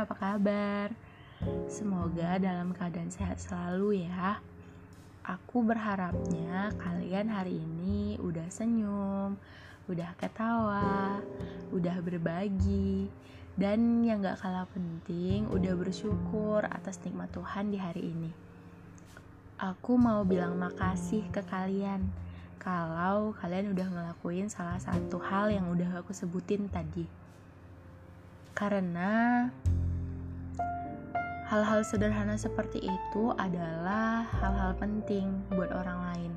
apa kabar? Semoga dalam keadaan sehat selalu ya. Aku berharapnya kalian hari ini udah senyum, udah ketawa, udah berbagi, dan yang gak kalah penting udah bersyukur atas nikmat Tuhan di hari ini. Aku mau bilang makasih ke kalian kalau kalian udah ngelakuin salah satu hal yang udah aku sebutin tadi. Karena hal-hal sederhana seperti itu adalah hal-hal penting buat orang lain.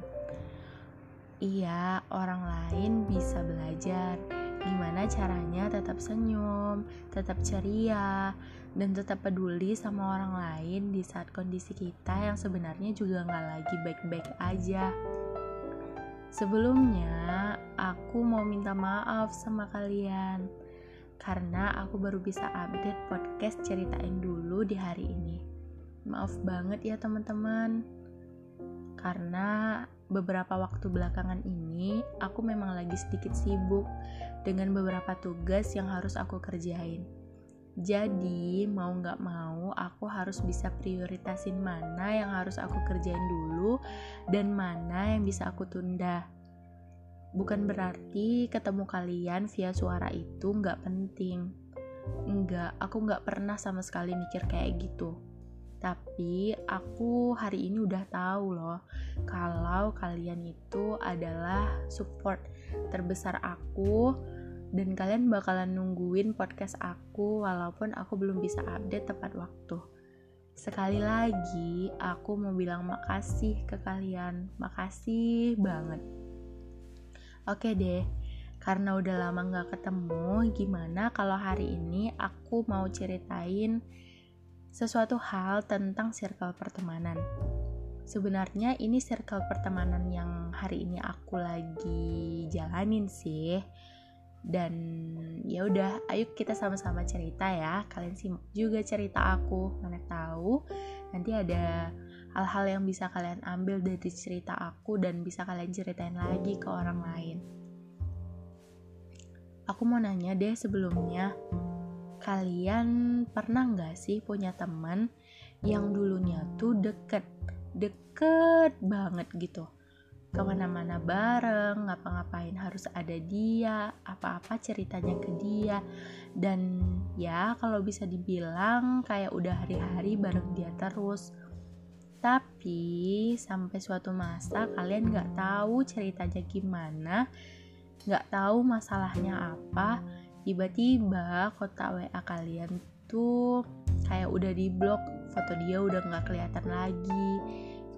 Iya, orang lain bisa belajar gimana caranya tetap senyum, tetap ceria, dan tetap peduli sama orang lain di saat kondisi kita yang sebenarnya juga nggak lagi baik-baik aja. Sebelumnya, aku mau minta maaf sama kalian karena aku baru bisa update podcast ceritain dulu di hari ini. Maaf banget ya teman-teman. Karena beberapa waktu belakangan ini aku memang lagi sedikit sibuk dengan beberapa tugas yang harus aku kerjain. Jadi, mau nggak mau, aku harus bisa prioritasin mana yang harus aku kerjain dulu dan mana yang bisa aku tunda. Bukan berarti ketemu kalian via suara itu nggak penting. Enggak, aku nggak pernah sama sekali mikir kayak gitu. Tapi aku hari ini udah tahu loh kalau kalian itu adalah support terbesar aku dan kalian bakalan nungguin podcast aku walaupun aku belum bisa update tepat waktu. Sekali lagi, aku mau bilang makasih ke kalian. Makasih banget. Oke deh, karena udah lama gak ketemu, gimana kalau hari ini aku mau ceritain sesuatu hal tentang circle pertemanan. Sebenarnya ini circle pertemanan yang hari ini aku lagi jalanin sih dan ya udah ayo kita sama-sama cerita ya kalian simak juga cerita aku mana tahu nanti ada hal-hal yang bisa kalian ambil dari cerita aku dan bisa kalian ceritain lagi ke orang lain. Aku mau nanya deh sebelumnya kalian pernah nggak sih punya teman yang dulunya tuh deket deket banget gitu? Ke mana-mana bareng, ngapa-ngapain harus ada dia, apa-apa ceritanya ke dia, dan ya kalau bisa dibilang kayak udah hari-hari bareng dia terus. Tapi sampai suatu masa kalian nggak tahu ceritanya gimana, nggak tahu masalahnya apa, tiba-tiba kotak WA kalian tuh kayak udah di blok, foto dia udah nggak kelihatan lagi.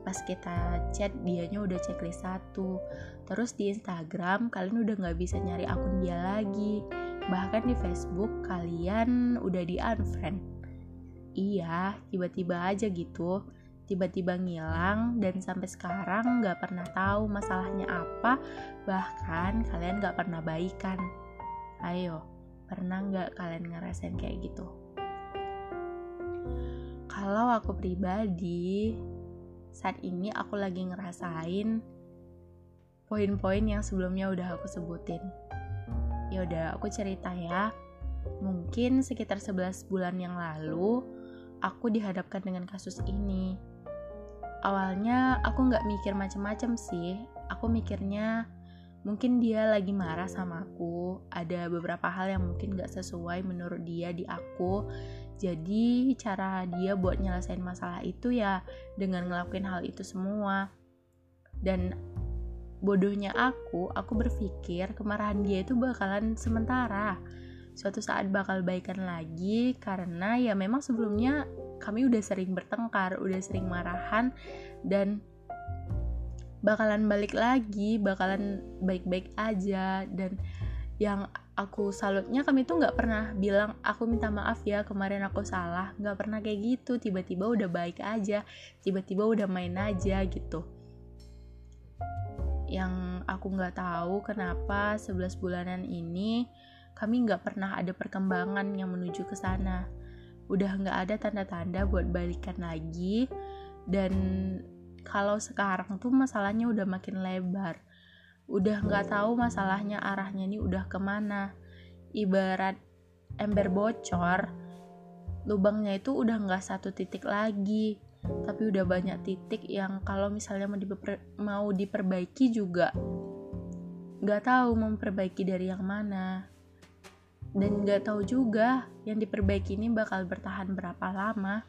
Pas kita chat dianya udah checklist satu. Terus di Instagram kalian udah nggak bisa nyari akun dia lagi. Bahkan di Facebook kalian udah di unfriend. Iya tiba-tiba aja gitu tiba-tiba ngilang dan sampai sekarang nggak pernah tahu masalahnya apa bahkan kalian nggak pernah baikan ayo pernah nggak kalian ngerasain kayak gitu kalau aku pribadi saat ini aku lagi ngerasain poin-poin yang sebelumnya udah aku sebutin. Ya udah, aku cerita ya. Mungkin sekitar 11 bulan yang lalu, aku dihadapkan dengan kasus ini. Awalnya aku nggak mikir macem-macem sih. Aku mikirnya mungkin dia lagi marah sama aku. Ada beberapa hal yang mungkin nggak sesuai menurut dia di aku jadi cara dia buat nyelesain masalah itu ya dengan ngelakuin hal itu semua. Dan bodohnya aku, aku berpikir kemarahan dia itu bakalan sementara. Suatu saat bakal baikan lagi karena ya memang sebelumnya kami udah sering bertengkar, udah sering marahan dan bakalan balik lagi, bakalan baik-baik aja. Dan yang aku salutnya kami tuh nggak pernah bilang aku minta maaf ya kemarin aku salah. Nggak pernah kayak gitu. Tiba-tiba udah baik aja tiba-tiba udah main aja gitu. Yang aku nggak tahu kenapa 11 bulanan ini kami nggak pernah ada perkembangan yang menuju ke sana udah nggak ada tanda-tanda buat balikan lagi. Dan kalau sekarang tuh masalahnya udah makin lebar. Udah nggak tahu masalahnya arahnya ini udah ke mana. Ibarat ember bocor lubangnya itu udah nggak satu titik lagi. Tapi udah banyak titik yang kalau misalnya mau, diper mau diperbaiki juga nggak tahu memperbaiki dari yang mana dan nggak tahu juga yang diperbaiki ini bakal bertahan berapa lama.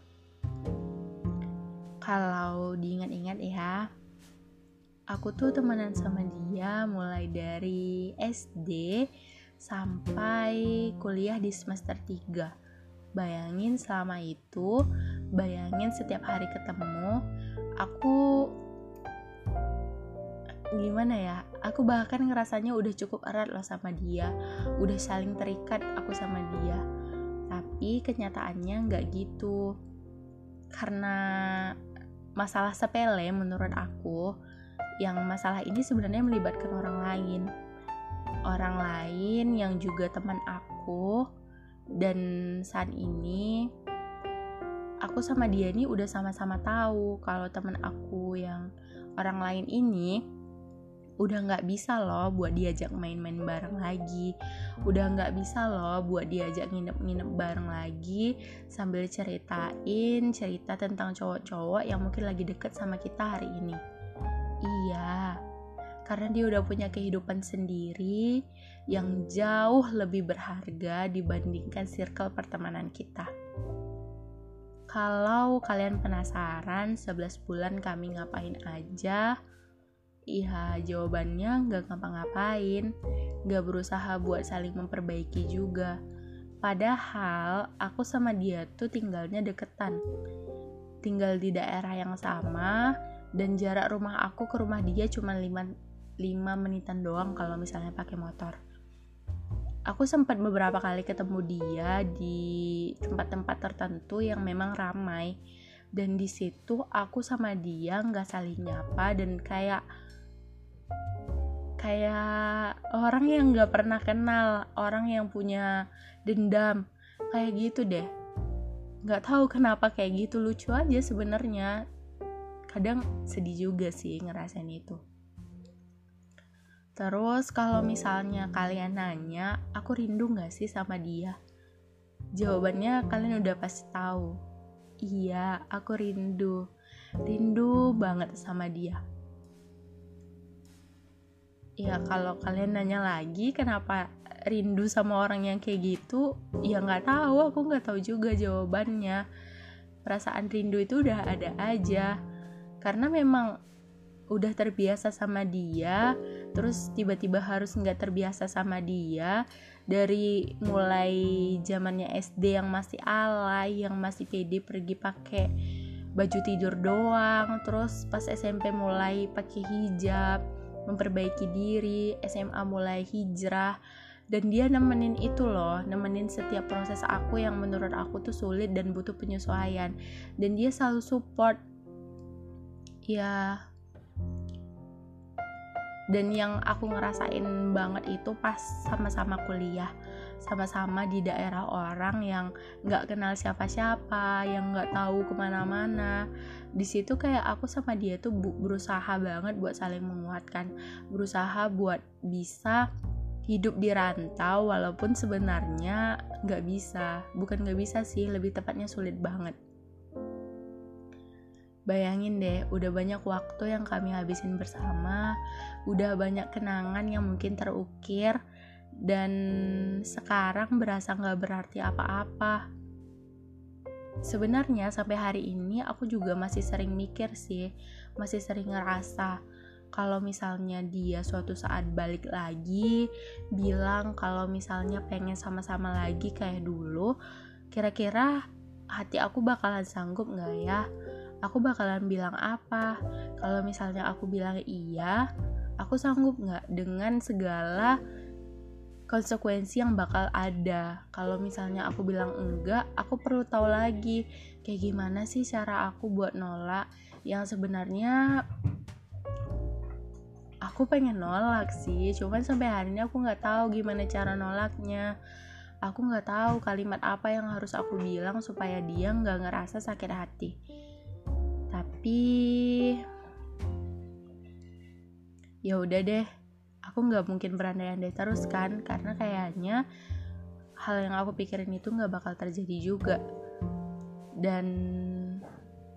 Kalau diingat-ingat ya aku tuh temenan sama dia mulai dari SD sampai kuliah di semester 3 Bayangin selama itu, bayangin setiap hari ketemu, aku gimana ya? Aku bahkan ngerasanya udah cukup erat loh sama dia, udah saling terikat aku sama dia. Tapi kenyataannya nggak gitu. Karena masalah sepele menurut aku, yang masalah ini sebenarnya melibatkan orang lain. Orang lain yang juga teman aku, dan saat ini aku sama dia ini udah sama-sama tahu kalau temen aku yang orang lain ini udah nggak bisa loh buat diajak main-main bareng lagi udah nggak bisa loh buat diajak nginep-nginep bareng lagi sambil ceritain cerita tentang cowok-cowok yang mungkin lagi deket sama kita hari ini iya karena dia udah punya kehidupan sendiri yang jauh lebih berharga dibandingkan circle pertemanan kita. Kalau kalian penasaran 11 bulan kami ngapain aja, iya jawabannya nggak ngapa-ngapain, nggak berusaha buat saling memperbaiki juga. Padahal aku sama dia tuh tinggalnya deketan. Tinggal di daerah yang sama dan jarak rumah aku ke rumah dia cuma 5, 5 menitan doang kalau misalnya pakai motor aku sempat beberapa kali ketemu dia di tempat-tempat tertentu yang memang ramai dan di situ aku sama dia nggak saling nyapa dan kayak kayak orang yang nggak pernah kenal orang yang punya dendam kayak gitu deh nggak tahu kenapa kayak gitu lucu aja sebenarnya kadang sedih juga sih ngerasain itu Terus kalau misalnya kalian nanya, aku rindu gak sih sama dia? Jawabannya kalian udah pasti tahu. Iya, aku rindu. Rindu banget sama dia. Ya kalau kalian nanya lagi kenapa rindu sama orang yang kayak gitu, ya nggak tahu. Aku nggak tahu juga jawabannya. Perasaan rindu itu udah ada aja. Karena memang udah terbiasa sama dia terus tiba-tiba harus nggak terbiasa sama dia dari mulai zamannya SD yang masih alay yang masih pede pergi pakai baju tidur doang terus pas SMP mulai pakai hijab memperbaiki diri SMA mulai hijrah dan dia nemenin itu loh nemenin setiap proses aku yang menurut aku tuh sulit dan butuh penyesuaian. Dan dia selalu support. Ya. Dan yang aku ngerasain banget itu pas sama-sama kuliah sama-sama di daerah orang yang nggak kenal siapa-siapa yang nggak tahu ke mana-mana. Di situ kayak aku sama dia tuh berusaha banget buat saling menguatkan. Berusaha buat bisa hidup di rantau walaupun sebenarnya nggak bisa. Bukan nggak bisa sih lebih tepatnya sulit banget. Bayangin deh, udah banyak waktu yang kami habisin bersama, udah banyak kenangan yang mungkin terukir, dan sekarang berasa gak berarti apa-apa. Sebenarnya sampai hari ini aku juga masih sering mikir sih, masih sering ngerasa kalau misalnya dia suatu saat balik lagi, bilang kalau misalnya pengen sama-sama lagi kayak dulu, kira-kira hati aku bakalan sanggup gak ya? aku bakalan bilang apa kalau misalnya aku bilang iya aku sanggup nggak dengan segala konsekuensi yang bakal ada. Kalau misalnya aku bilang enggak aku perlu tahu lagi kayak gimana sih cara aku buat nolak yang sebenarnya aku pengen nolak sih. Cuman sampai hari ini aku nggak tahu gimana cara nolaknya. Aku nggak tahu kalimat apa yang harus aku bilang supaya dia nggak ngerasa sakit hati. Tapi ya udah deh aku nggak mungkin berandai-andai terus kan karena kayaknya hal yang aku pikirin itu nggak bakal terjadi juga Dan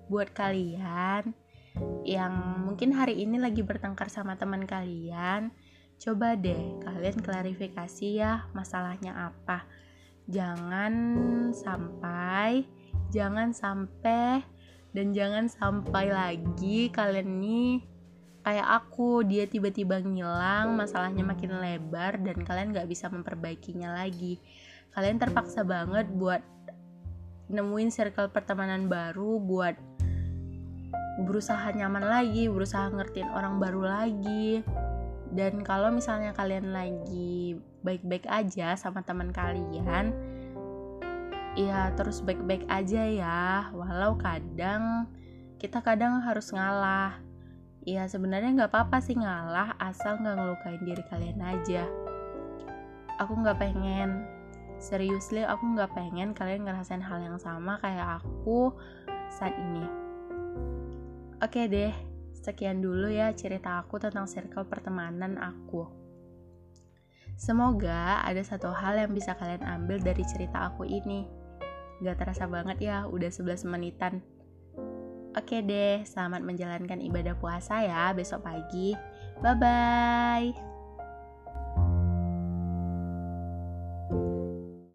buat kalian yang mungkin hari ini lagi bertengkar sama teman kalian, coba deh kalian klarifikasi ya masalahnya apa. Jangan sampai, jangan sampai, dan jangan sampai lagi kalian nih kayak aku dia tiba-tiba ngilang masalahnya makin lebar dan kalian gak bisa memperbaikinya lagi kalian terpaksa banget buat nemuin circle pertemanan baru buat berusaha nyaman lagi, berusaha ngertiin orang baru lagi. Dan kalau misalnya kalian lagi baik-baik aja sama teman kalian, ya terus baik-baik aja ya. Walau kadang kita kadang harus ngalah. Ya sebenarnya nggak apa-apa sih ngalah asal nggak ngelukain diri kalian aja. Aku nggak pengen seriously aku nggak pengen kalian ngerasain hal yang sama kayak aku saat ini Oke deh, sekian dulu ya cerita aku tentang circle pertemanan aku. Semoga ada satu hal yang bisa kalian ambil dari cerita aku ini. Gak terasa banget ya, udah 11 menitan. Oke deh, selamat menjalankan ibadah puasa ya besok pagi. Bye-bye.